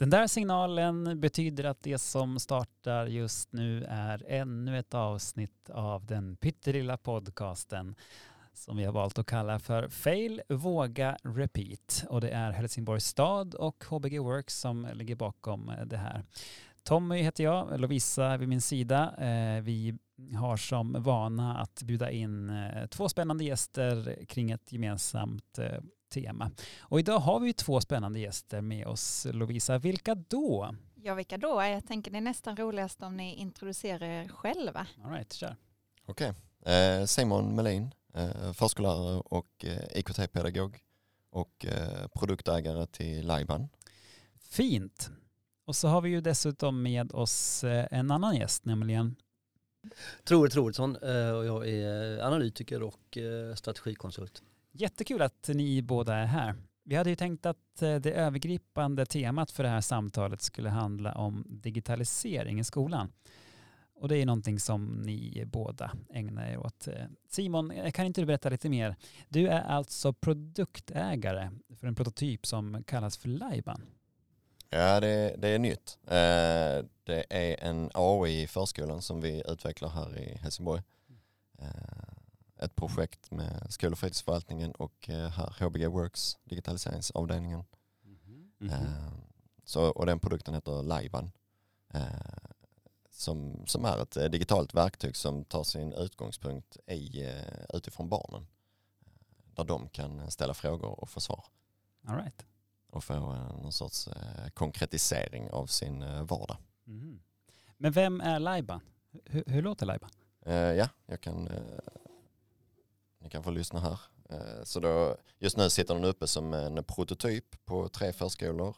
Den där signalen betyder att det som startar just nu är ännu ett avsnitt av den pyttelilla podcasten som vi har valt att kalla för Fail, Våga, Repeat. Och det är Helsingborgs stad och HBG Works som ligger bakom det här. Tommy heter jag, Lovisa vid min sida. Eh, vi har som vana att bjuda in eh, två spännande gäster kring ett gemensamt eh, tema. Och idag har vi två spännande gäster med oss. Lovisa, vilka då? Ja, vilka då? Jag tänker det är nästan roligast om ni introducerar er själva. All right, kör. Okej, okay. eh, Simon Melin, eh, förskollärare och eh, IKT-pedagog och eh, produktägare till Laiban. Fint. Och så har vi ju dessutom med oss en annan gäst, nämligen Troel Troedsson och jag är analytiker och strategikonsult. Jättekul att ni båda är här. Vi hade ju tänkt att eh, det övergripande temat för det här samtalet skulle handla om digitalisering i skolan. Och det är någonting som ni båda ägnar er åt. Simon, kan inte du berätta lite mer? Du är alltså produktägare för en prototyp som kallas för Laiban. Ja, det, det är nytt. Det är en AI i förskolan som vi utvecklar här i Helsingborg ett projekt med skol och fritidsförvaltningen och eh, här HBG Works, digitaliseringsavdelningen. Mm -hmm. Så, och den produkten heter Laiban. Eh, som, som är ett digitalt verktyg som tar sin utgångspunkt i, utifrån barnen. Där de kan ställa frågor och få svar. All right. Och få någon sorts konkretisering av sin vardag. Mm. Men vem är Laiban? Hur, hur låter Laiban? ja, jag kan ni kan få lyssna här. Eh, så då, just nu sitter den uppe som en prototyp på tre förskolor.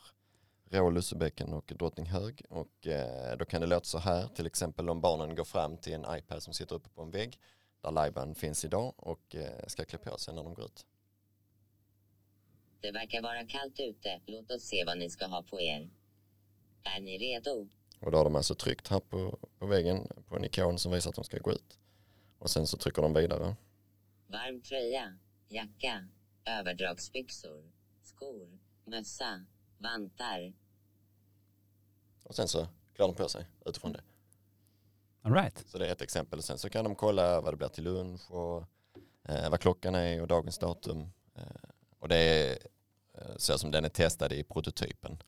Rå, Lussebäcken och Drottninghög. Och eh, då kan det låta så här, till exempel om barnen går fram till en iPad som sitter uppe på en vägg där Laiban finns idag och eh, ska klä på sig när de går ut. Det verkar vara kallt ute. Låt oss se vad ni ska ha på er. Är ni redo? Och då har de alltså tryckt här på, på väggen på en ikon som visar att de ska gå ut. Och sen så trycker de vidare varm tröja, jacka, överdragsbyxor, skor, mössa, vantar. Och sen så klär de på sig utifrån det. All right. Så det är ett exempel. Sen så kan de kolla vad det blir till lunch och eh, vad klockan är och dagens datum. Eh, och det är eh, så som den är testad i prototypen.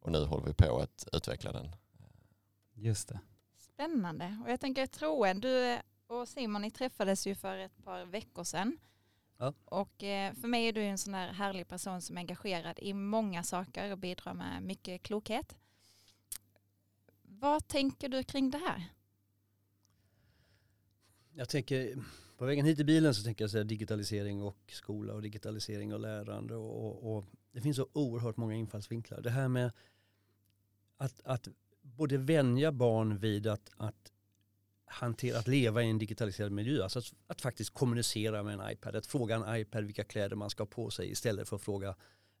Och nu håller vi på att utveckla den. Just det. Spännande. Och jag tänker Troen, du och Simon, ni träffades ju för ett par veckor sedan. Ja. Och eh, för mig är du en sån här härlig person som är engagerad i många saker och bidrar med mycket klokhet. Vad tänker du kring det här? Jag tänker, på vägen hit i bilen så tänker jag säga digitalisering och skola och digitalisering och lärande och, och, och det finns så oerhört många infallsvinklar. Det här med att, att både vänja barn vid att, att hantera, att leva i en digitaliserad miljö. Alltså att, att, faktiskt kommunicera med en iPad. Att fråga en iPad vilka kläder man ska ha på sig istället för att fråga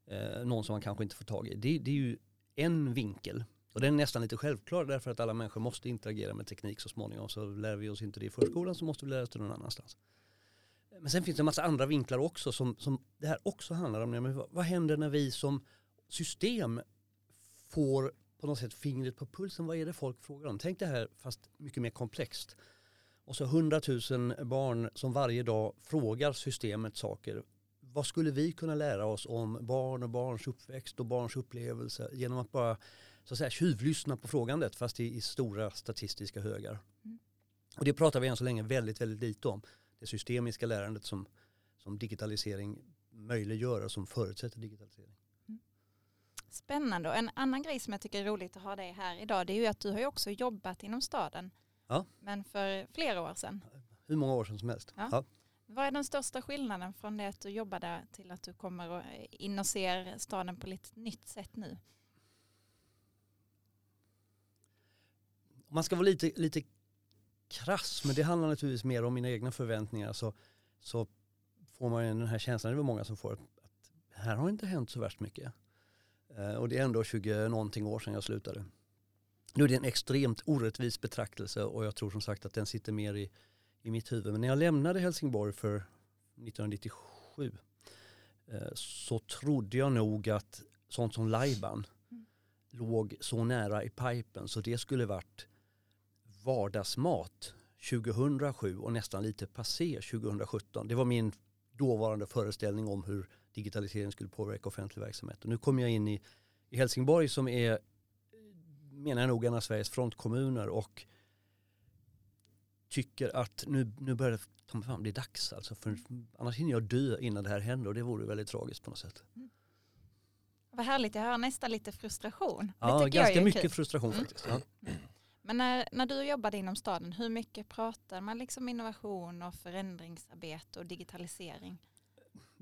eh, någon som man kanske inte får tag i. Det, det, är ju en vinkel. Och den är nästan lite självklar därför att alla människor måste interagera med teknik så småningom. Så lär vi oss inte det i förskolan så måste vi lära oss det någon annanstans. Men sen finns det en massa andra vinklar också som, som det här också handlar om. Men vad, vad händer när vi som system får på något sätt fingret på pulsen. Vad är det folk frågar om? Tänk det här fast mycket mer komplext. Och så hundratusen barn som varje dag frågar systemet saker. Vad skulle vi kunna lära oss om barn och barns uppväxt och barns upplevelser genom att bara så att säga, tjuvlyssna på frågandet fast i, i stora statistiska högar. Mm. Och det pratar vi än så länge väldigt, väldigt lite om. Det systemiska lärandet som, som digitalisering möjliggör och som förutsätter digitalisering. Spännande och en annan grej som jag tycker är roligt att ha dig här idag det är ju att du har ju också jobbat inom staden. Ja. Men för flera år sedan. Hur många år sedan som helst. Ja. ja. Vad är den största skillnaden från det att du jobbade till att du kommer in och ser staden på lite nytt sätt nu? Om man ska vara lite, lite krass, men det handlar naturligtvis mer om mina egna förväntningar, så, så får man ju den här känslan, det är många som får, att här har inte hänt så värst mycket. Eh, och det är ändå 20 någonting år sedan jag slutade. Nu är det en extremt orättvis betraktelse och jag tror som sagt att den sitter mer i, i mitt huvud. Men när jag lämnade Helsingborg för 1997 eh, så trodde jag nog att sånt som Laiban, låg så nära i pipen så det skulle varit vardagsmat 2007 och nästan lite passé 2017. Det var min dåvarande föreställning om hur digitalisering skulle påverka offentlig verksamhet. Och nu kommer jag in i, i Helsingborg som är, menar jag nog, en av Sveriges frontkommuner och tycker att nu, nu börjar det ta mig fan bli dags. Alltså för annars hinner jag dö innan det här händer och det vore väldigt tragiskt på något sätt. Mm. Vad härligt, jag hör nästan lite frustration. Ja, ganska mycket kul. frustration mm. faktiskt. Ja. Men när, när du jobbade inom staden, hur mycket pratar man liksom innovation och förändringsarbete och digitalisering?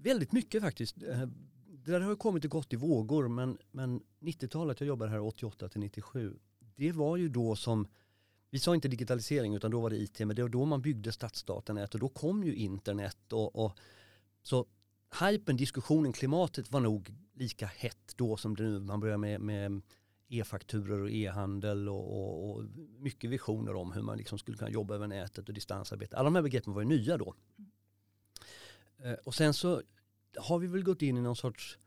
Väldigt mycket faktiskt. Eh, det där har kommit och gått i vågor men, men 90-talet, jag jobbade här 88 till 97, det var ju då som vi sa inte digitalisering utan då var det IT, men det var då man byggde stadsdatanät och då kom ju internet och, och så hypen, diskussionen, klimatet var nog lika hett då som det nu. Man börjar med, med e-fakturor och e-handel och, och, och, mycket visioner om hur man liksom skulle kunna jobba över nätet och distansarbete. Alla de här begreppen var ju nya då. Mm. Eh, och sen så har vi väl gått in i någon sorts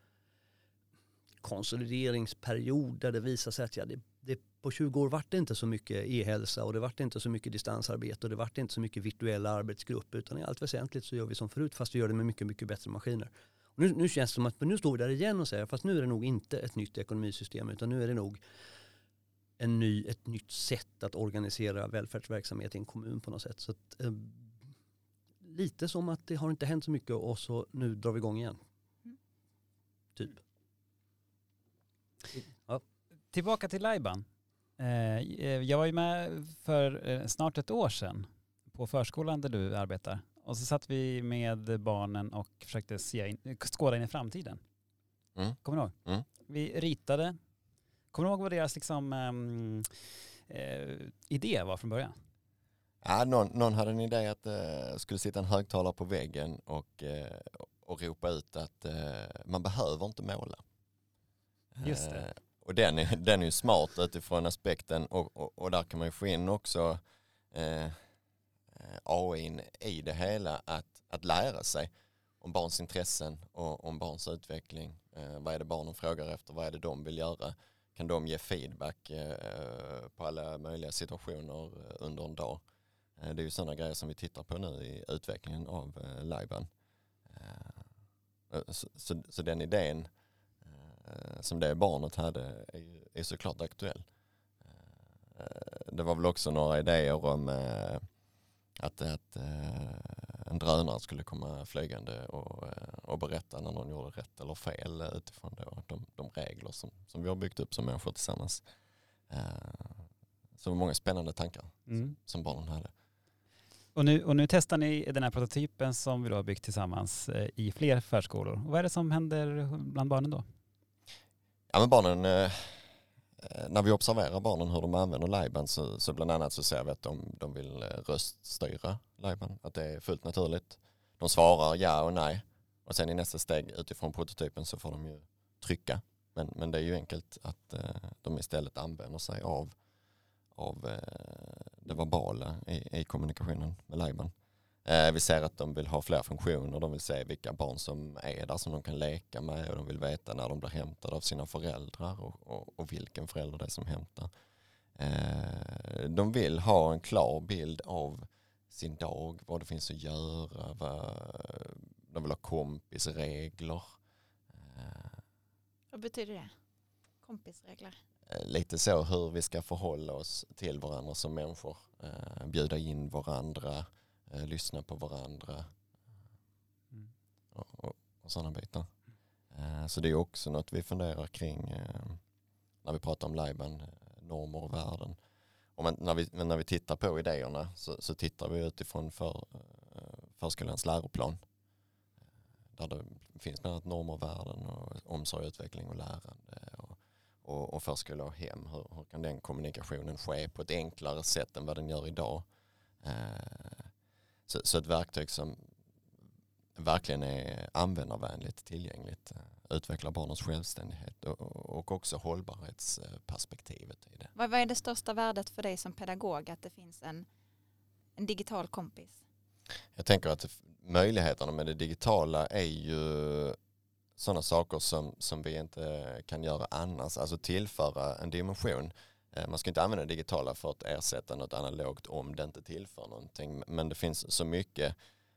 konsolideringsperiod där det visar sig att ja, det, det, på 20 år vart det inte så mycket e-hälsa och det vart inte så mycket distansarbete och det vart inte så mycket virtuella arbetsgrupper utan i allt väsentligt så gör vi som förut fast vi gör det med mycket, mycket bättre maskiner. Och nu, nu känns det som att nu står vi där igen och säger fast nu är det nog inte ett nytt ekonomisystem utan nu är det nog en ny, ett nytt sätt att organisera välfärdsverksamhet i en kommun på något sätt. Så att, eh, lite som att det har inte hänt så mycket och så nu drar vi igång igen. Mm. Typ. Ja. Tillbaka till Lajban. Eh, jag var ju med för eh, snart ett år sedan på förskolan där du arbetar. Och så satt vi med barnen och försökte se in, skåda in i framtiden. Mm. Kommer du ihåg? Mm. Vi ritade. Kommer du ihåg vad deras liksom, um, uh, idé var från början? Ja, någon, någon hade en idé att det uh, skulle sitta en högtalare på väggen och, uh, och ropa ut att man behöver inte måla. Just det. och den är, den är ju smart utifrån aspekten och, och, och där kan man ju få in också AI i det hela att, att lära sig om barns intressen och om barns utveckling. Eh, vad är det barnen frågar efter? Vad är det de vill göra? Kan de ge feedback eh, på alla möjliga situationer eh, under en dag? Eh, det är ju sådana grejer som vi tittar på nu i utvecklingen av eh, Liban. Eh, så, så, så, den idén som det barnet hade är, är såklart aktuell. det var väl också några idéer om att, att en drönare skulle komma flygande och, och berätta när någon gjorde rätt eller fel utifrån då de, de regler som, som vi har byggt upp som människor tillsammans. Så det var många spännande tankar mm. som barnen hade. Och nu, och nu testar ni den här prototypen som vi då har byggt tillsammans eh, i fler förskolor. Och vad är det som händer bland barnen då? Ja men barnen eh, eh, när vi observerar barnen hur de använder Lajban så, så bland annat så ser vi att de, de vill röststyra Lajban, att det är fullt naturligt. De svarar ja och nej och sen i nästa steg utifrån prototypen så får de ju trycka. Men, men det är ju enkelt att de istället använder sig av, av eh, det verbala i, i kommunikationen med Lajban. Eh, vi ser att de vill ha fler funktioner, de vill se vilka barn som är där som de kan leka med och de vill veta när de blir hämtade av sina föräldrar och, och, och vilken förälder det är som hämtar. Eh, de vill ha en klar bild av sin dag, vad det finns att göra, vad, de vill ha kompisregler. Eh, vad betyder det? Kompisregler? Lite så hur vi ska förhålla oss till varandra som människor, bjuda in varandra, eh, lyssna på varandra mm. och, och, och sådana bitar. Eh, så det är också något vi funderar kring eh, när vi pratar om Lajban, eh, normer och värden. Och men, när, vi, men när vi tittar på idéerna så, så tittar vi utifrån för, eh, förskolans läroplan. Där det finns bland annat normer och värden och omsorg, utveckling och lärande. Och, och, förskola och hem, hur, hur, kan den kommunikationen ske på ett enklare sätt än vad den gör idag? Eh, så, så ett verktyg som verkligen är användarvänligt, tillgängligt, eh, utvecklar barnens självständighet och, och också hållbarhetsperspektivet i det. Vad, vad är det största värdet för dig som pedagog att det finns en, en digital kompis? Jag tänker att möjligheterna med det digitala är ju sådana saker som, som vi inte kan göra annars, alltså tillföra en dimension. Eh, man ska inte använda det digitala för att ersätta något analogt om det inte tillför någonting. Men det finns så mycket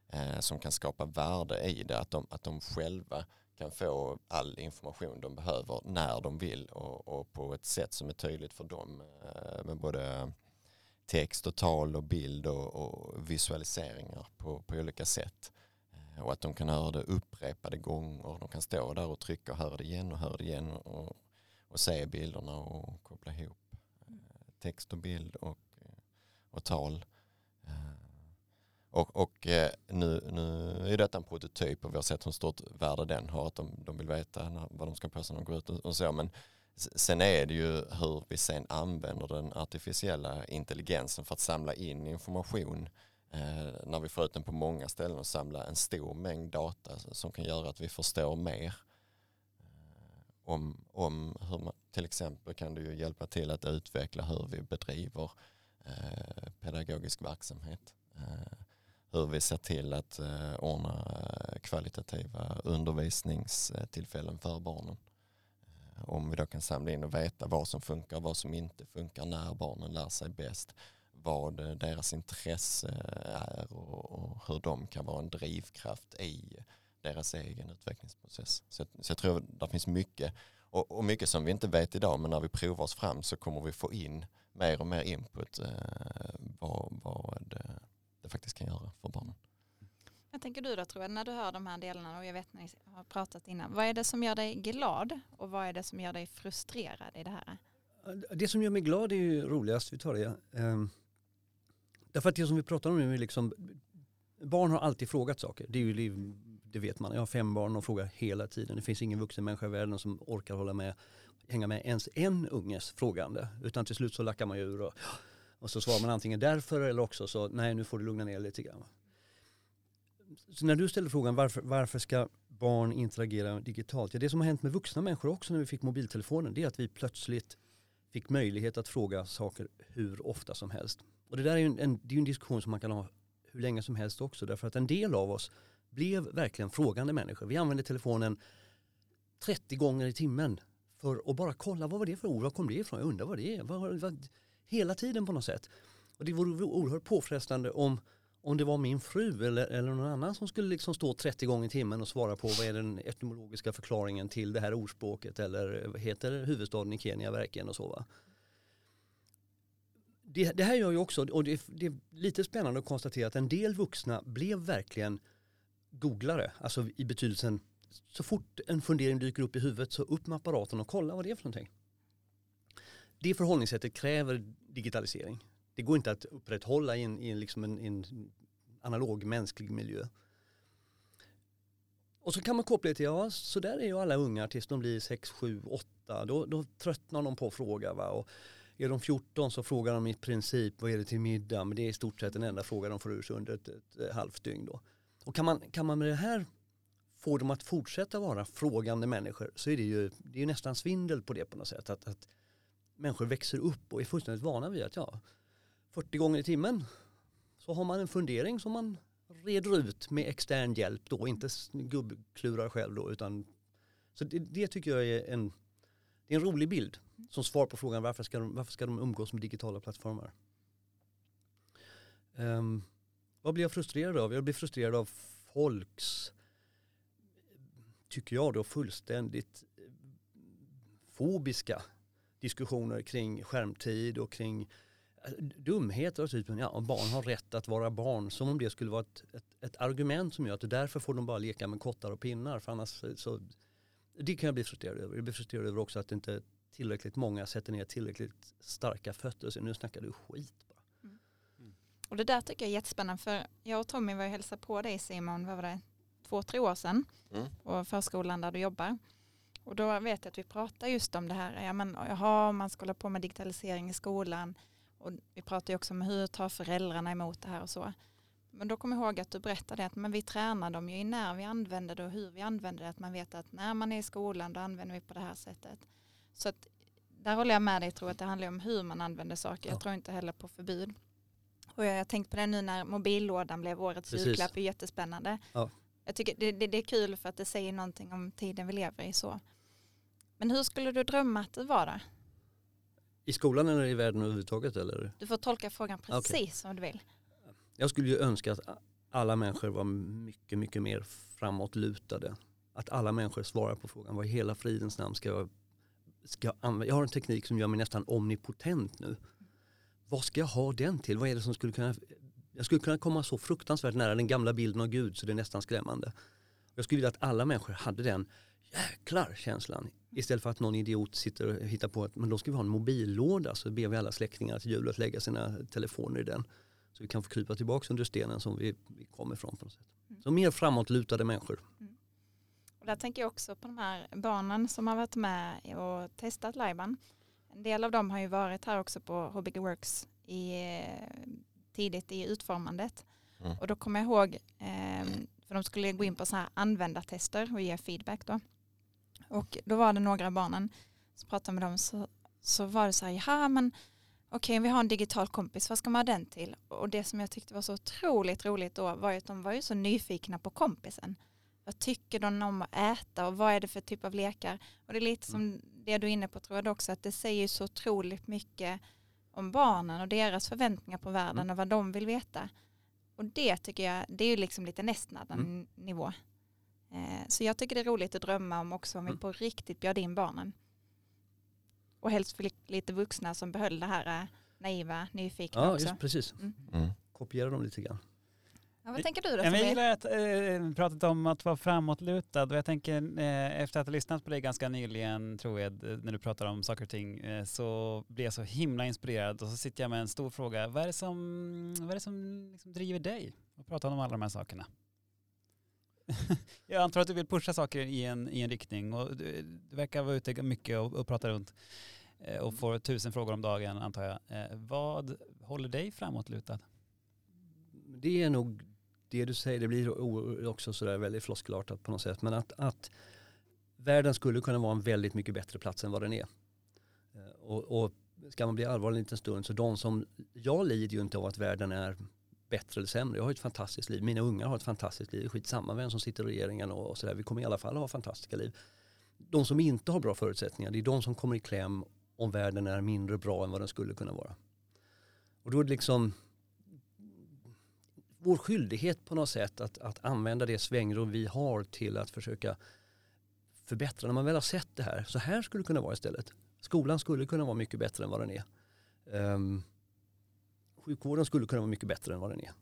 eh, som kan skapa värde i det, att de, att de själva kan få all information de behöver när de vill och, och på ett sätt som är tydligt för dem eh, med både text och tal och bild och, och visualiseringar på, på olika sätt. Och att de kan höra det upprepade gånger. De kan stå där och trycka och höra det igen och höra det igen och, och se bilderna och koppla ihop eh, text och bild och, eh, och tal. Eh, och, och nu, nu är detta en prototyp och vi har sett hur stort värde den har. Att de, de vill veta vad de ska på sig när de går ut och, och så. Men sen är det ju hur vi sen använder den artificiella intelligensen för att samla in information eh, Eh, när vi får ut den på många ställen och samlar en stor mängd data som kan göra att vi förstår mer eh, om, om hur man, till exempel kan det ju hjälpa till att utveckla hur vi bedriver eh, pedagogisk verksamhet. Eh, hur vi ser till att eh, ordna eh, kvalitativa undervisningstillfällen för barnen. Eh, om vi då kan samla in och veta vad som funkar, vad som inte funkar, när barnen lär sig bäst, vad deras intresse är och, och hur de kan vara en drivkraft i deras egen utvecklingsprocess. Så, så jag tror att det finns mycket och, och, mycket som vi inte vet idag men när vi provar oss fram så kommer vi få in mer och mer input eh, vad, vad det faktiskt kan göra för barnen. Jag tänker du då tror jag, när du hör de här delarna och jag vet när ni har pratat innan, vad är det som gör dig glad och vad är det som gör dig frustrerad i det här? Det som gör mig glad är ju roligast, vi tar det. Därför att det som vi pratar om nu är liksom, barn har alltid frågat saker. Det, är ju, det vet man, jag har fem barn och frågar hela tiden. Det finns ingen vuxen människa i världen som orkar hålla med, hänga med ens en unges frågande. Utan till slut så lackar man ju ur och och så svarar man antingen därför eller också så nej nu får du lugna ner lite grann. Så när du ställer frågan varför, varför ska barn interagera digitalt? Ja, det som har hänt med vuxna människor också när vi fick mobiltelefonen det är att vi plötsligt fick möjlighet att fråga saker hur ofta som helst. Och det där är ju en, det är en diskussion som man kan ha hur länge som helst också därför att en del av oss blev verkligen frågande människor. Vi använde telefonen 30 gånger i timmen för att bara kolla vad var det för ord, var kom det ifrån, jag undrar vad det är. Vad, vad, hela tiden på något sätt. Och det vore oerhört påfrestande om, om det var min fru eller, eller någon annan som skulle liksom stå 30 gånger i timmen och svara på vad är den etymologiska förklaringen till det här ordspråket eller vad heter huvudstaden i Kenya verkligen och så va. Det, det, här gör ju också, och det, det, är lite spännande att konstatera att en del vuxna blev verkligen googlare, alltså i betydelsen så fort en fundering dyker upp i huvudet så upp med apparaten och kolla vad det är för någonting det förhållningssättet kräver digitalisering. Det går inte att upprätthålla i en, i liksom en, en analog mänsklig miljö. Och så kan man koppla det till, ja så där är ju alla ungar tills de blir 6, 7, 8. Då, då tröttnar de på att fråga. Va? Och är de 14 så frågar de i princip vad är det till middag? Men det är i stort sett den enda fråga de får ur sig under ett, ett, ett halvt dygn. Då. Och kan man, kan man med det här få dem att fortsätta vara frågande människor så är det ju, det är nästan svindel på det på något sätt. Att, att människor växer upp och är fullständigt vana vid att ja, 40 gånger i timmen så har man en fundering som man reder ut med extern hjälp då, inte gubbklurar själv då utan så det, det, tycker jag är en, det är en rolig bild som svar på frågan varför ska de, varför ska de umgås med digitala plattformar. Um, vad blir jag frustrerad av? Jag blir frustrerad av folks, tycker jag då, fullständigt eh, fobiska diskussioner kring skärmtid och kring eh, dumheter av typen ja, barn har rätt att vara barn. Som om det skulle vara ett, ett, ett, argument som gör att därför får de bara leka med kottar och pinnar. För annars så, det kan jag bli frustrerad över. Jag blir frustrerad över också att inte tillräckligt många sätter ner tillräckligt starka fötter och säger nu snackar du skit. Bara. Mm. Mm. Och det där tycker jag är jättespännande för jag och Tommy var och hälsade på dig Simon, vad var det, två, tre år sedan mm. på förskolan där du jobbar. Och då vet jag att vi pratar just om det här, ja men jaha, man ska hålla på med digitalisering i skolan. Och vi pratar ju också om hur tar föräldrarna emot det här och så. Men då kommer jag ihåg att du berättade att men vi tränar dem ju i när vi använder det och hur vi använder det. Att man vet att när man är i skolan då använder vi på det här sättet. Så att där håller jag med dig, jag tror att det handlar om hur man använder saker. Jag tror inte heller på förbud. Och jag har tänkt på det nu när mobillådan blev årets julklapp, det är jättespännande. Ja. Jag tycker det, det, det är kul för att det säger någonting om tiden vi lever i så. Men hur skulle du drömma att det var då? I skolan eller i världen överhuvudtaget eller? Du får tolka frågan precis okay. som du vill. Jag skulle ju önska att alla människor var mycket, mycket mer framåtlutade. Att alla människor svarar på frågan vad i hela fridens namn ska jag, ska jag använda? Jag har en teknik som gör mig nästan omnipotent nu. Vad ska jag ha den till? Vad är det som skulle kunna jag skulle kunna komma så fruktansvärt nära den gamla bilden av Gud så det är nästan skrämmande. Jag skulle vilja att alla människor hade den jäklar känslan. Istället för att någon idiot sitter och hittar på att men då ska vi ha en mobillåda så ber vi alla släktingar till jul att lägga sina telefoner i den. Så vi kan få krypa tillbaka under stenen som vi, vi kommer ifrån. På något sätt. Mm. Så mer framåtlutade människor. Mm. Och där tänker jag också på de här barnen som har varit med och testat Lajban. En del av dem har ju varit här också på HBG Works i, tidigt i utformandet. Mm. Och då kommer jag ihåg, eh, för de skulle gå in på så här användartester och ge feedback då. Och då var det några av barnen, så pratade med dem så, så var det så här, ja men okej vi har en digital kompis, vad ska man ha den till? Och det som jag tyckte var så otroligt roligt då var ju att de var ju så nyfikna på kompisen. Vad tycker de om att äta och vad är det för typ av lekar? Och det är lite som det du är inne på tror jag också, att det säger så otroligt mycket om barnen och deras förväntningar på världen mm. och vad de vill veta. Och det tycker jag, det är ju liksom lite nästnära mm. nivå. Eh, så jag tycker det är roligt att drömma om också om vi mm. på riktigt bjöd in barnen. Och helst för lite vuxna som behöll det här eh, naiva, nyfikna ja, också. Ja, precis. Mm. Mm. Kopiera dem lite grann. Ja, vad tänker du då? Jag gillar att eh, pratat om att vara framåtlutad och jag tänker eh, efter att ha lyssnat på dig ganska nyligen tror jag när du pratar om saker och ting eh, så blir jag så himla inspirerad och så sitter jag med en stor fråga. Vad är det som, vad är det som liksom driver dig att prata om alla de här sakerna? jag antar att du vill pusha saker i en, i en riktning och du, du verkar vara ute mycket och, och prata runt Eh, och får tusen frågor om dagen antar jag. Eh, vad håller dig framåtlutad? Det är nog det du säger, det blir också sådär väldigt floskelartat på något sätt, men att, att världen skulle kunna vara en väldigt mycket bättre plats än vad den är. Eh, och, och ska man bli allvarlig en liten stund så de som, jag lider ju inte av att världen är bättre eller sämre. Jag har ett fantastiskt liv. Mina ungar har ett fantastiskt liv. Skitsamma vem som sitter i regeringen och sådär. Vi kommer i alla fall att ha fantastiska liv. De som inte har bra förutsättningar, det är de som kommer i kläm om världen är mindre bra än vad den skulle kunna vara. Och då är det liksom, vår skyldighet på något sätt att, att använda det svängrum vi har till att försöka förbättra. När man väl har sett det här, så här skulle det kunna vara istället. Skolan skulle kunna vara mycket bättre än vad den är. Um, sjukvården skulle kunna vara mycket bättre än vad den är.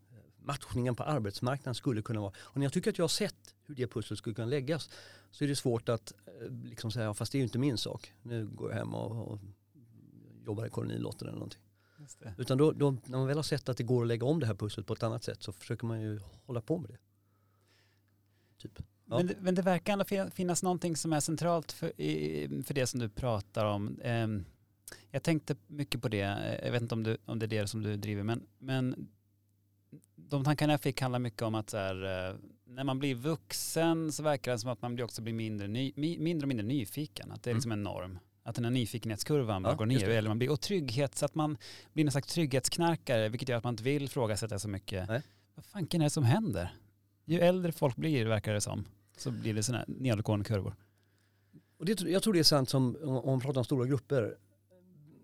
Matchningen på arbetsmarknaden skulle kunna vara, och när jag tycker att jag har sett hur det pusslet skulle kunna läggas så är det svårt att eh, liksom säga, fast det är ju inte min sak. Nu går jag hem och, och jobbar i kolonilotten eller någonting. Utan då, då, när man väl har sett att det går att lägga om det här pusslet på ett annat sätt så försöker man ju hålla på med det. Typ. Ja. Men, det, men, det verkar ändå finnas någonting som är centralt för, för det som du pratar om. Ehm, jag tänkte mycket på det, jag vet inte om, du, om det är det som du driver, men, men de tankarna jag fick handlar mycket om att här, eh, när man blir vuxen så verkar det som att man också blir mindre, ny, mindre och mindre nyfiken, att det är mm. liksom en norm att den här nyfikenhetskurvan bara ja, går ner. Eller man blir, och trygghet, så att man blir någon slags trygghetsknarkare, vilket gör att man inte vill ifrågasätta så mycket. Nej. Vad fanken är det som händer? Ju äldre folk blir, verkar det som, så blir det sådana nedåtgående kurvor. Och det, jag tror det är sant som, om man pratar om stora grupper,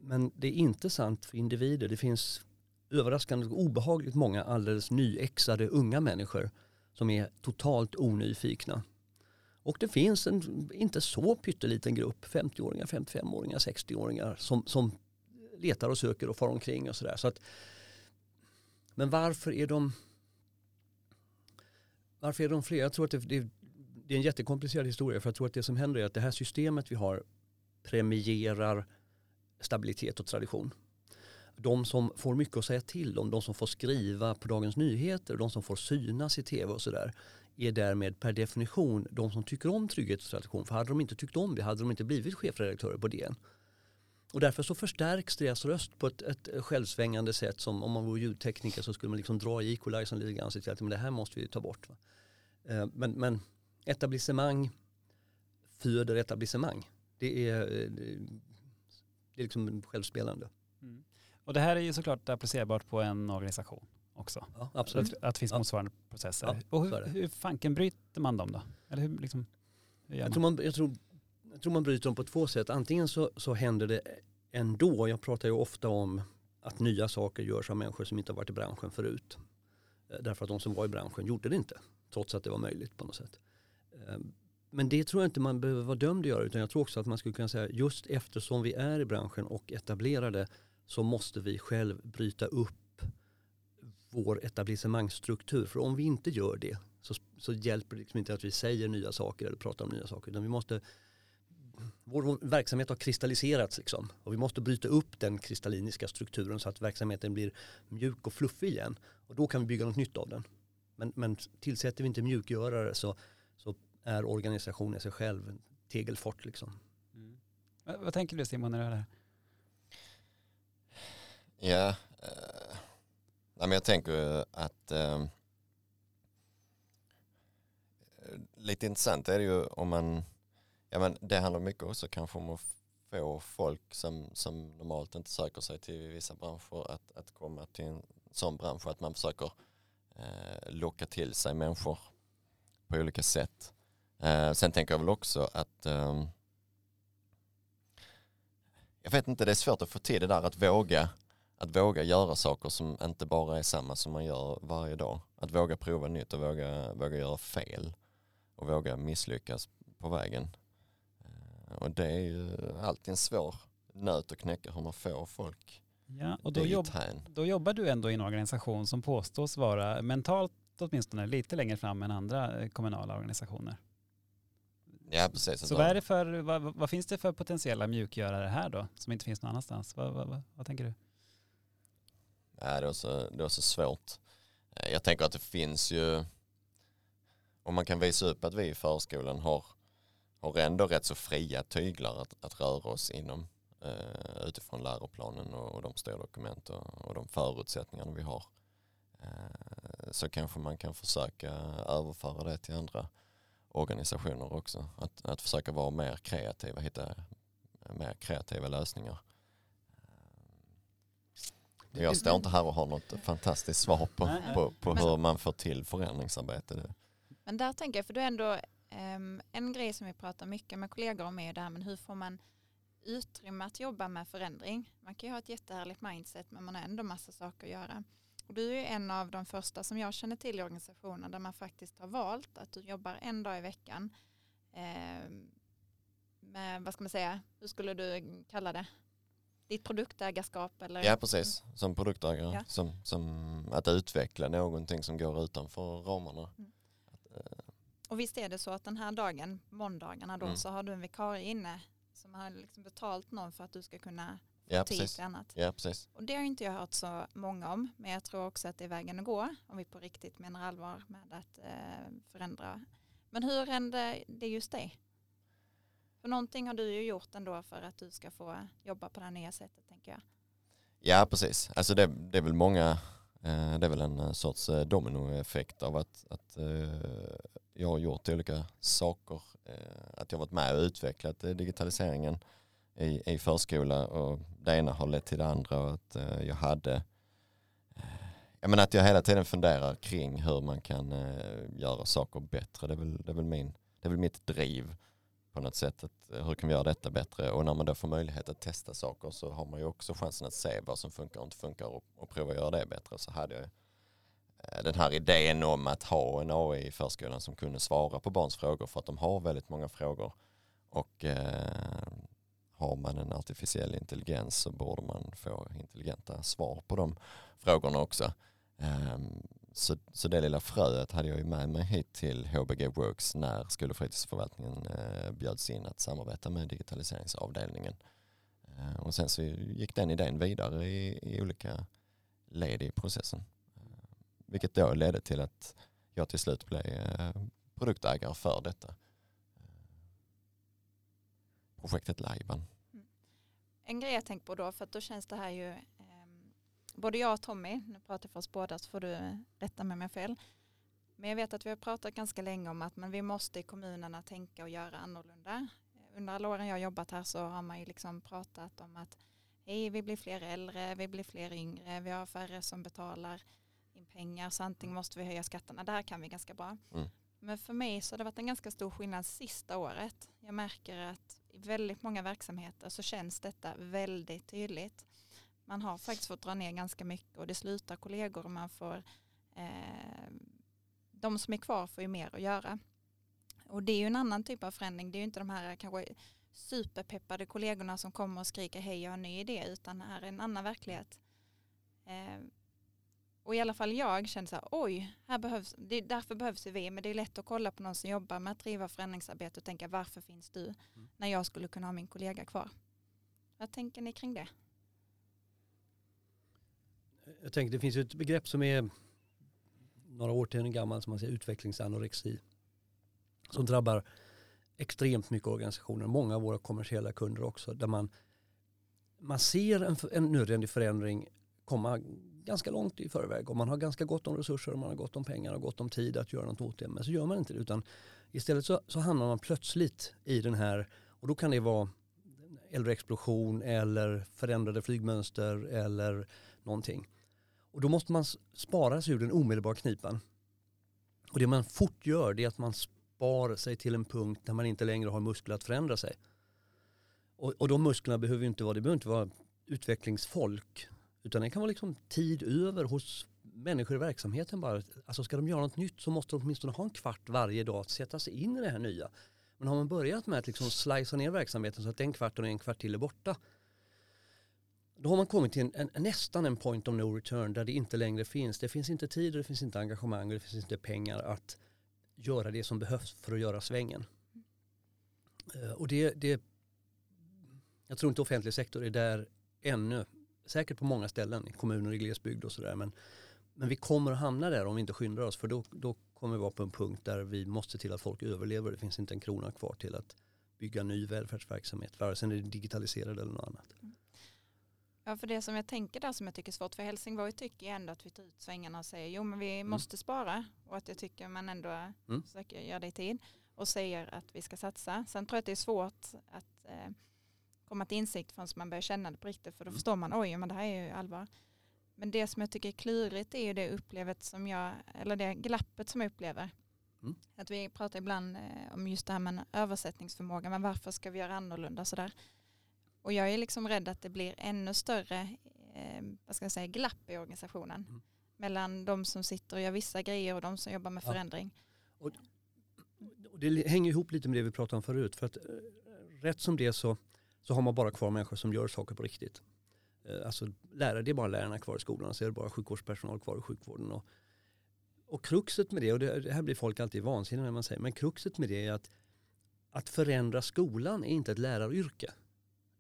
men det är inte sant för individer. Det finns överraskande obehagligt många alldeles nyexade unga människor som är totalt onyfikna. Och det finns en inte så pytteliten grupp, 50-åringar, 55-åringar, 60-åringar som, som letar och söker och far omkring och sådär. Så men varför är de varför är de fler? Jag tror att det, det, det, är en jättekomplicerad historia för jag tror att det som händer är att det här systemet vi har premierar stabilitet och tradition. De som får mycket att säga till om, de som får skriva på Dagens Nyheter, de som får synas i tv och sådär är därmed per definition de som tycker om trygghet och tradition. För hade de inte tyckt om det hade de inte blivit chefredaktörer på DN. Och därför så förstärks deras röst på ett, ett självsvängande sätt som om man vore ljudtekniker så skulle man liksom dra i equalizern lite grann och säga att men det här måste vi ta bort. Va? Eh, men, men etablissemang föder etablissemang. Det är, eh, det är liksom självspelande. Och det här är ju såklart applicerbart på en organisation. också. Ja, absolut. Att, att det finns Ja. motsvarande processer. Ja, och hur, hur fanken bryter man dem då? Eller hur, liksom, hur Jag tror, man, jag, tror, jag tror man bryter dem på två sätt. Antingen så, så händer det ändå. Jag pratar ju ofta om att nya saker görs av människor som inte har varit i branschen förut. Eh, Därför att de som var i branschen gjorde det inte. Trots att det var möjligt på något sätt. Eh, Men det tror jag inte man behöver vara dömd att göra. Utan jag tror också att man skulle kunna säga just eftersom vi är i branschen och etablerade så måste vi själv bryta upp vår etablissemangsstruktur. För om vi inte gör det så, så hjälper det liksom inte att vi säger nya saker eller pratar om nya saker. Utan vi måste, vår, vår verksamhet har kristalliserats liksom. Och vi måste bryta upp den kristalliniska strukturen så att verksamheten blir mjuk och fluffig igen. Och då kan vi bygga något nytt av den. Men, men tillsätter vi inte mjukgörare så, så är organisationen i sig själv en tegelfort liksom. Mm. Vad, vad tänker du Simon när du hör det här? Ja, eh, nej, men jag tänker att eh, lite intressant är det ju om man, ja men det handlar mycket också kanske om att få folk som, som normalt inte söker sig till vissa branscher att, att komma till en sån bransch att man försöker eh, locka till sig människor på olika sätt. Eh, sen tänker jag väl också att eh, jag vet inte, det är svårt att få till det där att våga att våga göra saker som inte bara är samma som man gör varje dag. Att våga prova nytt och våga, våga göra fel och våga misslyckas på vägen. Eh, Och det är ju alltid en svår nöt att knäcka hur man får folk Ja, och då, jobb, då jobbar du ändå i en organisation som påstås vara mentalt åtminstone lite längre fram än andra eh, kommunala organisationer. Ja precis. Så vad, är det för, vad, vad finns det för potentiella mjukgörare här då som inte finns någon annanstans? Vad, vad, vad tänker du? Äh, det, är också, det är så svårt. Eh, jag tänker att det finns ju, om man kan visa upp att vi i förskolan har, har ändå rätt så fria tyglar att, att röra oss inom eh, utifrån läroplanen och, och de styrdokument och, och de förutsättningarna vi har. Eh, så kanske man kan försöka överföra det till andra organisationer också. Att, att försöka vara mer kreativa, hitta mer kreativa lösningar. Men Jag står inte här och har något fantastiskt svar på, på, på Men- hur man får till förändringsarbete. Men där tänker jag, för det är ändå ehm, en grej som vi pratar mycket med kollegor om är ju det här med hur får man utrymme att jobba med förändring. Man kan ju ha ett jättehärligt mindset men man har ändå massa saker att göra. Och du är ju en av de första som jag känner till i organisationen där man faktiskt har valt att du jobbar en dag i veckan ehm, med, vad ska man säga, hur skulle du kalla det? Ditt produktägarskap eller? Ja precis, som produktägare. Ja. Som, som att utveckla någonting som går utanför ramarna. Mm. Att, eh, Och visst är det så att den här dagen, måndagarna då, Mm. så har du en vikarie inne som har liksom betalt någon för att du ska kunna få Ja, tid precis. till annat. Ja precis. Och det har inte jag hört så många om, men jag tror också att det är vägen att gå om vi på riktigt menar allvar med att eh, förändra. Men hur hände det just dig? För någonting har du ju gjort ändå för att du ska få jobba på det här nya sättet tänker jag. Ja precis, alltså det, det är väl många, eh, det är väl en eh, sorts eh, dominoeffekt av att, att jag har gjort olika saker. Att jag har varit med och utvecklat digitaliseringen i, i förskola och det ena har lett till det andra och att jag hade jag menar att jag hela tiden funderar kring hur man kan göra saker bättre. Det är väl, det är väl, min, det är väl mitt driv på något sätt. Att, eh, hur kan vi göra detta bättre? Och när man då får möjlighet att testa saker så har man ju också chansen att se vad som funkar och inte funkar och, och prova att göra det bättre. Så hade jag eh, den här idén om att ha en AI i förskolan som kunde svara på barns frågor för att de har väldigt många frågor. Och eh, har man en artificiell intelligens så borde man få intelligenta svar på de frågorna också. Ehm, så, så det lilla fröet hade jag ju med mig hit till HBG Works när skol och fritidsförvaltningen eh, bjöds in att samarbeta med digitaliseringsavdelningen. Eh, och sen så gick den idén vidare i, i olika led i processen. Eh, vilket då ledde till att jag till slut blev eh, produktägare för detta. Eh, projektet Lajban. Mm. En grej jag tänkt på då, för att då känns det här ju, eh, både jag och Tommy, nu pratar jag för oss båda så får du rätta mig om jag har fel, men jag vet att vi har pratat ganska länge om att men vi måste i kommunerna tänka och göra annorlunda. Under alla åren jag har jobbat här så har man ju liksom pratat om att hej, vi blir fler äldre, vi blir fler yngre, vi har färre som betalar in pengar så antingen måste vi höja skatterna. Det här kan vi ganska bra. Mm. Men för mig så har det varit en ganska stor skillnad sista året. Jag märker att i väldigt många verksamheter så känns detta väldigt tydligt. Man har faktiskt fått dra ner ganska mycket och det slutar kollegor och man får eh, de som är kvar får ju mer att göra. Och det är ju en annan typ av förändring. Det är ju inte de här kanske superpeppade kollegorna som kommer och skriker hej jag har en ny idé utan här är en annan verklighet. Eh, och i alla fall jag kände så här, oj, här behövs, det är därför behövs vi, men det är lätt att kolla på någon som jobbar med att driva förändringsarbete och tänka varför finns du mm. när jag skulle kunna ha min kollega kvar. Vad tänker ni kring det? Jag tänker det finns ett begrepp som är några årtionden gammal som man säger utvecklingsanorexi. Som drabbar extremt mycket organisationer, många av våra kommersiella kunder också, där man, man ser en, en nödvändig förändring komma ganska långt i förväg och man har ganska gott om resurser och man har gott om pengar och gott om tid att göra något åt det. Men så gör man inte det utan istället så, så hamnar man plötsligt i den här och då kan det vara eldexplosion eller förändrade flygmönster eller någonting. Och då måste man spara sig ur den omedelbara knipan. Och det man fort gör det är att man spar sig till en punkt där man inte längre har muskler att förändra sig. Och, och de musklerna behöver inte vara, det behöver inte vara utvecklingsfolk utan det kan vara liksom tid över hos människor i verksamheten bara. Alltså ska de göra något nytt så måste de åtminstone ha en kvart varje dag att sätta sig in i det här nya. Men har man börjat med att liksom slicea ner verksamheten så att en kvart och en kvart till är borta. Då har man kommit till en, en, nästan en point of no return där det inte längre finns. Det finns inte tid och det finns inte engagemang och det finns inte pengar att göra det som behövs för att göra svängen. Eh, och det, det, jag tror inte offentlig sektor är där ännu säkert på många ställen, i kommuner i glesbygd och sådär. Men, men vi kommer att hamna där om vi inte skyndar oss. För då, då kommer vi vara på en punkt där vi måste se till att folk överlever. Det finns inte en krona kvar till att bygga ny välfärdsverksamhet. Vare sig det är digitaliserad eller något annat. Mm. Ja, för det som jag tänker där som jag tycker är svårt för Helsingborg tycker jag ändå att vi tar ut svängarna och säger jo men vi mm. måste spara och att jag tycker man ändå mm. försöker göra det i tid och säger att vi ska satsa. Sen tror jag att det är svårt att eh, komma till insikt förrän man börjar känna det på riktigt för då mm. förstår man oj men det här är ju allvar. Men det som jag tycker är klurigt är ju det upplevet som jag, eller det glappet som jag upplever. Mm. Att vi pratar ibland eh, om just det här med översättningsförmåga, men varför ska vi göra annorlunda sådär? Och jag är liksom rädd att det blir ännu större eh, vad ska jag säga, glapp i organisationen. Mm. Mellan de som sitter och gör vissa grejer och de som jobbar med ja. förändring. Och, och det hänger ihop lite med det vi pratade om förut. För att eh, rätt som det så så har man bara kvar människor som gör saker på riktigt. Eh, alltså lärare, det är bara lärarna kvar i skolan, så är det bara sjukvårdspersonal kvar i sjukvården. Och, och kruxet med det, och det, här blir folk alltid vansinniga när man säger, men kruxet med det är att att förändra skolan är inte ett läraryrke.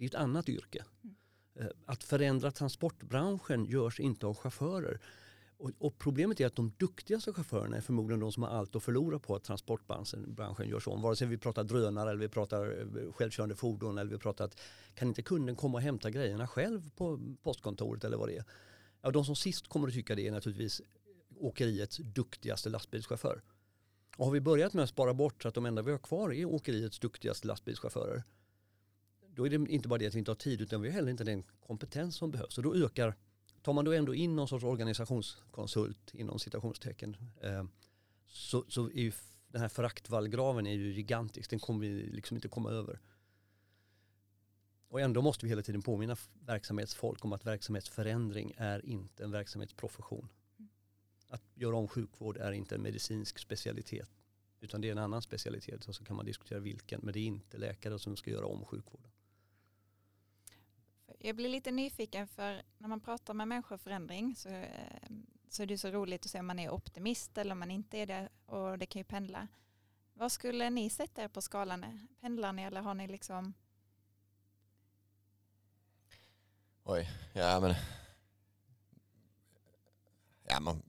Det är ett annat yrke. Mm. Eh, att förändra transportbranschen görs inte av chaufförer. Och, och, problemet är att de duktigaste chaufförerna är förmodligen de som har allt att förlora på att transportbranschen branschen görs om. Vare sig vi pratar drönare eller vi pratar eh, självkörande fordon eller vi pratar att kan inte kunden komma och hämta grejerna själv på postkontoret eller vad det är. Ja, de som sist kommer att tycka det är naturligtvis åkeriets duktigaste lastbilschaufför. Och har vi börjat med att spara bort så att de enda vi har kvar är åkeriets duktigaste lastbilschaufförer. Då är det inte bara det att vi inte har tid utan vi har heller inte den kompetens som behövs. Och då ökar tar man då ändå in någon sorts organisationskonsult inom citationstecken eh, så, så är ju den här föraktvallgraven är ju gigantisk. Den kommer vi liksom inte komma över. Och ändå måste vi hela tiden påminna verksamhetsfolk om att verksamhetsförändring är inte en verksamhetsprofession. Att göra om sjukvård är inte en medicinsk specialitet utan det är en annan specialitet och så kan man diskutera vilken men det är inte läkare som ska göra om sjukvården. Jag blir lite nyfiken för när man pratar med människoförändring så, eh, så är det så roligt att se om man är optimist eller om man inte är det och det kan ju pendla. Vad skulle ni sätta er på skalan? Pendlar ni eller har ni liksom? Oj, ja men ja man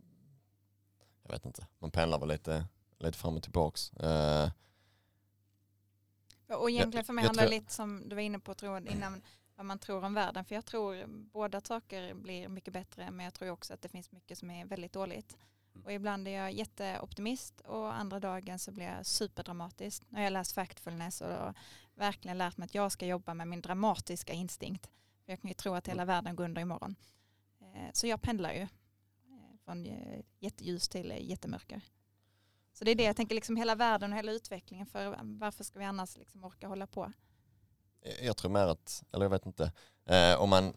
jag vet inte, man pendlar väl lite, lite fram och tillbaks. Uh, och egentligen för mig handlar det lite som du var inne på tror innan vad man tror om världen. För jag tror båda saker blir mycket bättre men jag tror också att det finns mycket som är väldigt dåligt. Mm. Och ibland är jag jätteoptimist och andra dagen så blir jag superdramatisk. Har jag läst Factfulness och verkligen lärt mig att jag ska jobba med min dramatiska instinkt. För jag kan ju tro att hela mm. världen går under imorgon. Eh, så jag pendlar ju. Eh, från eh, jätteljus till jättemörker. Så det är det jag tänker, liksom hela världen och hela utvecklingen. För varför ska vi annars liksom orka hålla på? Eh, jag tror mer att, eller jag vet inte, eh, om, man,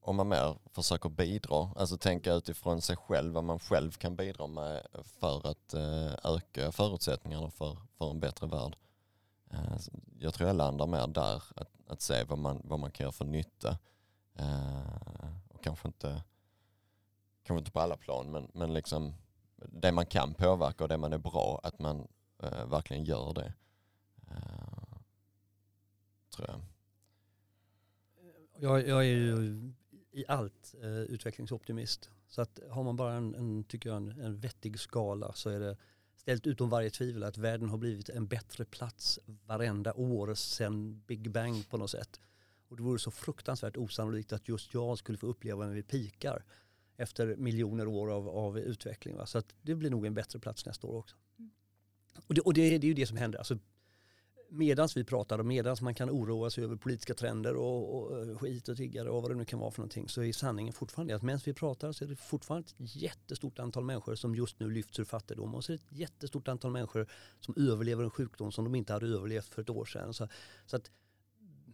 om man mer försöker bidra, alltså tänka utifrån sig själv, vad man själv kan bidra med för att eh, öka förutsättningarna för, för en bättre värld. Eh, jag tror jag landar mer där, att, att se vad man, vad man kan göra för nytta. Eh, och kanske inte, kanske inte på alla plan, men, men liksom det man kan påverka och det man är bra, att man eh, verkligen gör det. Eh, Tror jag. Jag, jag är ju i allt eh, utvecklingsoptimist. Så att har man bara en, en tycker jag, en, en vettig skala så är det ställt utom varje tvivel att världen har blivit en bättre plats varenda år sedan Big Bang på något sätt. Och det vore så fruktansvärt osannolikt att just jag skulle få uppleva när vi pikar efter miljoner år av, av utveckling. Va? Så att det blir nog en bättre plats nästa år också. Mm. Och, det, och det, det, är ju det som händer. Alltså, Medan vi pratar och medan man kan oroa sig över politiska trender och, och eh, skit och tiggare och vad det nu kan vara för någonting så är sanningen fortfarande att medan vi pratar så är det fortfarande ett jättestort antal människor som just nu lyfts ur fattigdom och så är det ett jättestort antal människor som överlever en sjukdom som de inte hade överlevt för ett år sedan. Så, så att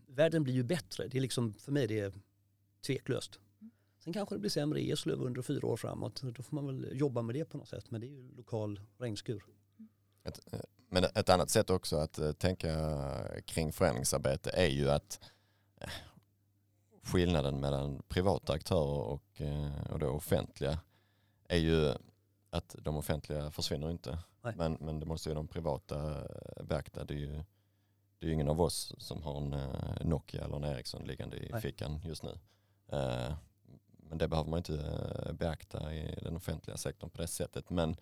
världen blir ju bättre. Det är liksom, för mig det är tveklöst. Sen kanske det blir sämre i Eslöv under fyra år framåt. Då får man väl jobba med det på något sätt. Men det är ju lokal regnskur. Ett, eh, men ett annat sätt också att eh, tänka kring förändringsarbete är ju att eh, skillnaden mellan privata aktörer och, och då offentliga är ju att de offentliga försvinner inte. Men, men det måste ju de privata beakta. Det är ju, det är ju ingen av oss som har en Nokia eller en Ericsson liggande i Nej. fickan just nu. Men det behöver man inte eh, beakta i den offentliga sektorn på det sättet. Men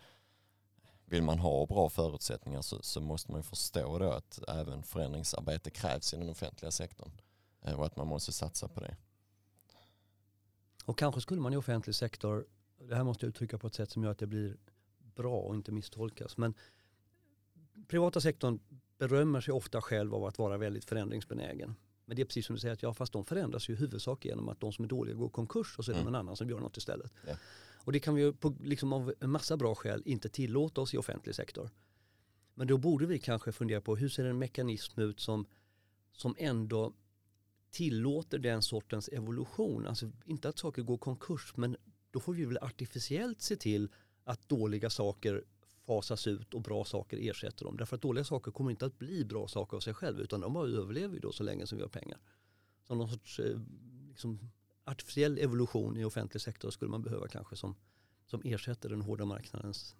vill man ha bra förutsättningar så, så måste man förstå då att även förändringsarbete krävs i den offentliga sektorn. Eh, och att man måste satsa på det. Och kanske skulle man i offentlig sektor, det här måste jag uttrycka på ett sätt som gör att det blir bra och inte misstolkas. Men privata sektorn berömmer sig ofta själv av att vara väldigt förändringsbenägen. Men det är precis som du säger, att ja, fast de förändras ju i huvudsak genom att de som är dåliga går konkurs och så är det mm. någon annan som gör något istället. Ja. Och det kan vi på, liksom av en massa bra skäl inte tillåta oss i offentlig sektor. Men då borde vi kanske fundera på hur ser en mekanism ut som, som ändå tillåter den sortens evolution. Alltså inte att saker går konkurs men då får vi väl artificiellt se till att dåliga saker fasas ut och bra saker ersätter dem. Därför att dåliga saker kommer inte att bli bra saker av sig själv utan de bara överlever ju då så länge som vi har pengar. Som någon sorts eh, liksom, artificiell evolution i offentlig sektor skulle man behöva kanske som, som ersätter den hårda marknadens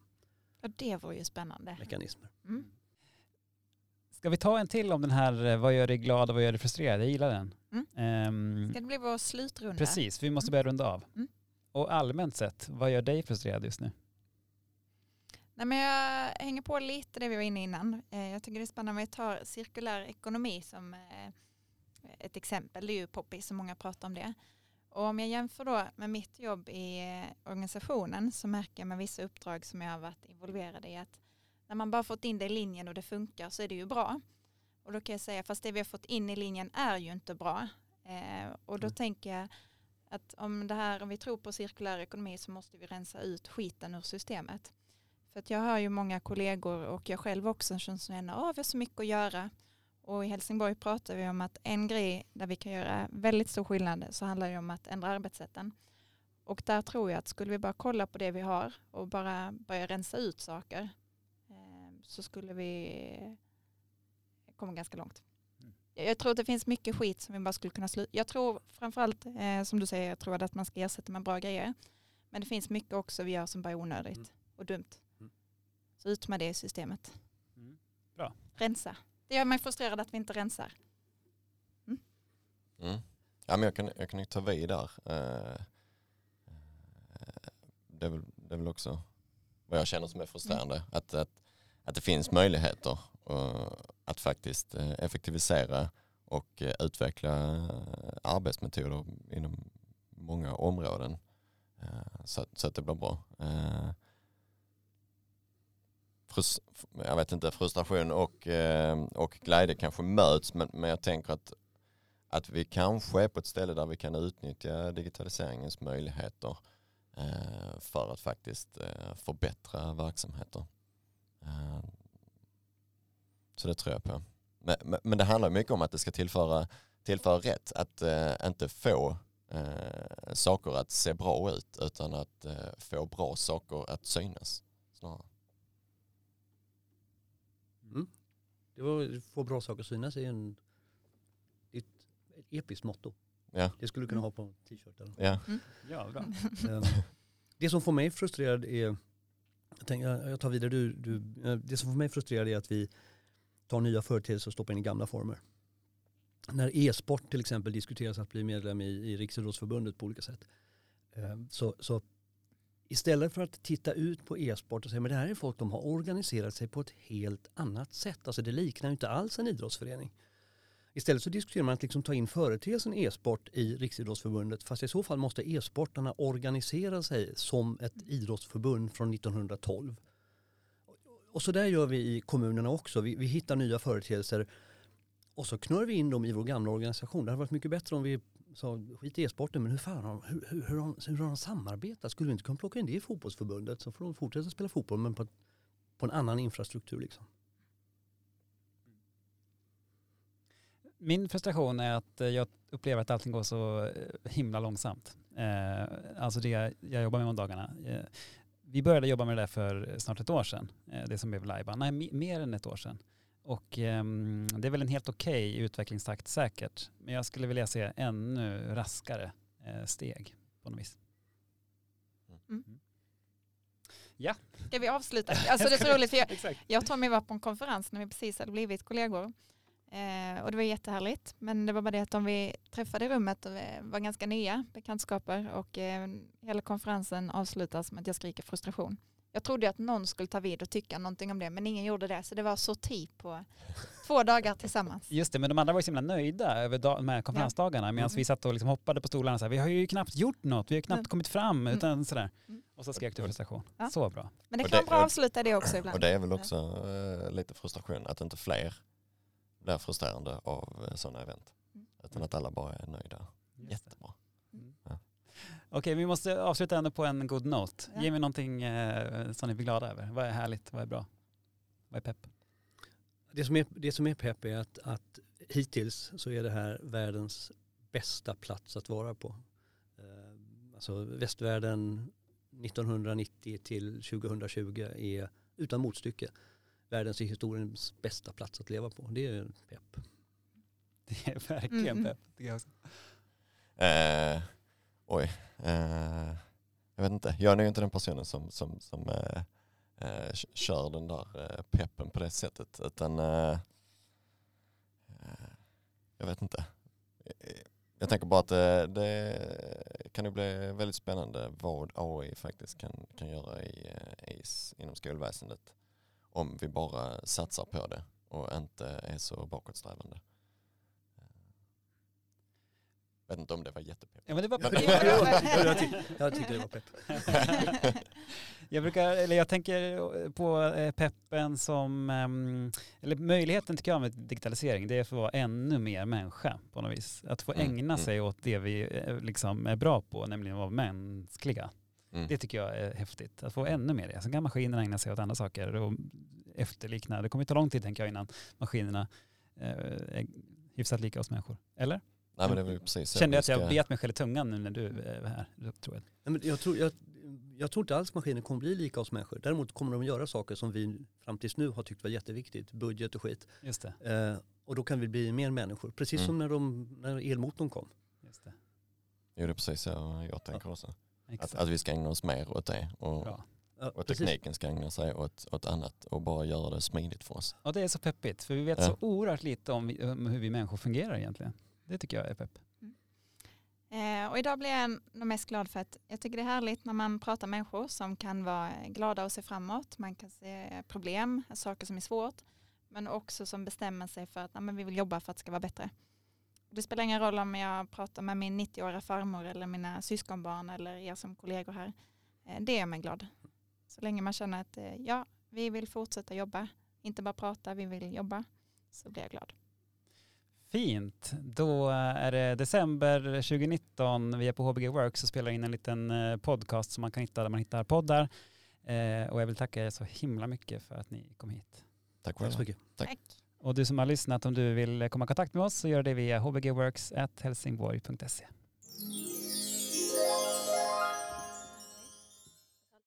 Ja det vore ju spännande. Mekanismer. Mm. Ska vi ta en till om den här eh, vad gör dig glad och vad gör dig frustrerad? Jag gillar den. Mm. Um, Ska det bli vår slutrunda? Precis, vi måste mm. börja runda av. Mm. Och allmänt sett, vad gör dig frustrerad just nu? Nej, men jag hänger på lite det vi var inne innan. Eh, jag tycker det är spännande om vi tar cirkulär ekonomi som eh, ett exempel. Det är ju poppis som många pratar om det. Och om jag jämför då med mitt jobb i eh, organisationen så märker jag med vissa uppdrag som jag har varit involverad i att när man bara fått in det i linjen och det funkar så är det ju bra. Och då kan jag säga fast det vi har fått in i linjen är ju inte bra. och då mm. tänker jag att om det här, om vi tror på cirkulär ekonomi så måste vi rensa ut skiten ur systemet. För att jag har ju många kollegor och jag själv också som känner att oh, vi har så mycket att göra. Och i Helsingborg pratar vi om att en grej där vi kan göra väldigt stor skillnad så handlar det om att ändra arbetssätten. Och där tror jag att skulle vi bara kolla på det vi har och bara börja rensa ut saker eh, så skulle vi komma ganska långt. Mm. Jag tror att det finns mycket skit som vi bara skulle kunna sluta. Jag tror framförallt, eh, som du säger, jag tror att man ska ersätta med bra grejer. Men det finns mycket också vi gör som bara är onödigt mm. och dumt. Så ut med det i systemet. Mm. Bra. Rensa. Det gör mig frustrerad att vi inte rensar. Mm. Mm. Ja, men jag, kan, jag kan ju ta vid där. Uh, det, är väl, det är väl också vad jag känner som är frustrerande. Mm. Att, att, att det finns möjligheter uh, att faktiskt effektivisera och utveckla arbetsmetoder inom många områden så, så att det blir bra jag vet inte, frustration och, eh, och glädje kanske möts men, men jag tänker att, att vi kanske är på ett ställe där vi kan utnyttja digitaliseringens möjligheter eh, för att faktiskt eh, förbättra verksamheter. Så det tror jag på. Men, men, det handlar mycket om att det ska tillföra, tillföra rätt, att inte få saker att se bra ut utan att få bra saker att synas snarare. Mm. Det var, få bra saker att synas är en, det är ett, ett episkt motto. Ja, Det skulle du kunna ha på en t-shirt. Eller? ja. Ja, bra. Ehm, det som får mig frustrerad är, jag, tänker, jag tar vidare, du, du, eh, det som får mig frustrerad är att vi tar nya företeelser och stoppar in i gamla former. När e-sport till exempel diskuteras att bli medlem i, i Riksidrottsförbundet på olika sätt. ehm, Så, så istället för att titta ut på e-sport och säga men det här är folk som har organiserat sig på ett helt annat sätt. Alltså det liknar ju inte alls en idrottsförening. Istället så diskuterar man att liksom ta in företeelsen e-sport i Riksidrottsförbundet fast i så fall måste e-sportarna organisera sig som ett idrottsförbund från 1912. Och så där gör vi i kommunerna också. Vi, vi hittar nya företeelser och så knör vi in dem i vår gamla organisation. Det hade varit mycket bättre om vi sa skit i e-sporten men hur, fan har, de- hur, hur, hur, har de- hur har de samarbetat? Skulle vi inte kunna plocka in det i fotbollsförbundet så får de fortsätta spela fotboll men på, på en annan infrastruktur. Liksom. Min frustration är att eh, jag upplever att allting går så eh, himla långsamt. Eh, alltså det jag jobbar med om dagarna. Vi började jobba med det där för snart ett år sedan, det som blev Lajban. Nej, mer än ett år sedan. Och ehm, det är väl en helt okej utvecklingstakt säkert. Men jag skulle vilja se ännu raskare eh, steg på något vis. Ska vi avsluta? Alltså det är så roligt för jag, jag och Tommy var på en konferens när vi precis hade blivit kollegor. Eh, och det var jättehärligt. Men det var bara det att de vi träffade i rummet eh, var ganska nya bekantskaper och eh, hela konferensen avslutas med att jag skriker frustration. Jag trodde att någon skulle ta vid och tycka någonting om det men ingen gjorde det så det var sorti på två dagar tillsammans. Just det, men de andra var ju så himla nöjda över de här konferensdagarna medan Mm. vi satt och liksom hoppade på stolarna och sa vi har ju knappt gjort något, vi har knappt Mm. kommit fram Mm. utan sådär. Mm. Och så skrek du frustration. Ja. Så bra. Men det kan vara bra att avsluta det också ibland. Och det är väl också eh, lite frustration att inte fler blir frustrerande av eh, sådana event. Mm. Utan att alla bara är nöjda. Just det. Jättebra. Okej, vi måste avsluta ändå på en good note. Ja. Ge mig någonting eh, som ni blir glada över. Vad är härligt? Vad är bra? Vad är pepp? Det som är, det som är pepp är att, att hittills så är det här världens bästa plats att vara på. Eh, Alltså västvärlden 1990 till 2020 är utan motstycke världens i historiens bästa plats att leva på. Det är pepp. Det är verkligen Mm. pepp. Eh, oj, eh, jag vet inte. Jag är nog inte den personen som, som, som eh, eh, kör den där eh, peppen på det sättet. Utan eh, eh jag vet inte. Jag tänker bara att det, det kan ju bli väldigt spännande vad AI faktiskt kan, kan göra i, eh, i, inom skolväsendet. Om vi bara satsar på det och inte är så bakåtsträvande. Vet inte om det var jättepepp. Ja, men det var pepp. jag, tyck, jag tyckte det var pepp. Jag, brukar, eller jag tänker på eh, peppen som, ehm, eller möjligheten tycker jag med digitalisering, det är för att vara ännu mer människa på något vis. Att få Mm, ägna mm. sig åt det vi eh, liksom är bra på, nämligen att vara mänskliga. Mm. Det tycker jag är häftigt, att få ännu mer det. Sen kan maskinerna ägna sig åt andra saker och efterlikna. Det kommer ta lång tid tänker jag innan maskinerna eh, är hyfsat lika oss människor. Eller? Nej men det var precis Kände jag att jag bet mig själv i tungan nu när du eh, var här. Det tror jag. Nej, men jag, tror, jag, jag tror inte alls maskiner kommer bli lika oss människor. Däremot kommer de göra saker som vi fram tills nu har tyckt var jätteviktigt. Budget och skit. Just det. Eh, och då kan vi bli mer människor. Precis Mm. som när, de, när elmotorn kom. Just det. Jo det är precis så jag tänker också. Att, att vi ska ägna oss mer åt det och, Bra. Ja, och precis. tekniken ska ägna sig åt, åt annat och bara göra det smidigt för oss. Och det är så peppigt, för vi vet Ja. så oerhört lite om, vi, om hur vi människor fungerar egentligen. Det tycker jag är pepp. Mm. Eh, och idag blir jag nog mest glad för att jag tycker det är härligt när man pratar med människor som kan vara glada och se framåt. Man kan se problem, saker som är svårt. Men också som bestämmer sig för att nej, men vi vill jobba för att det ska vara bättre. Det spelar ingen roll om jag pratar med min 90-åriga farmor eller mina syskonbarn eller er som kollegor här. Eh, det gör mig glad. Så länge man känner att eh, ja, vi vill fortsätta jobba. Inte bara prata, vi vill jobba. Så blir jag glad. Fint. Då är det december 2019. Vi är på HBG Works och spelar in en liten eh, podcast som man kan hitta där man hittar poddar. Eh, och jag vill tacka er så himla mycket för att ni kom hit. Tack Tack så själva. mycket. Tack. Och du som har lyssnat, om du vill komma i kontakt med oss så gör det via hbgworks.helsingborg.se.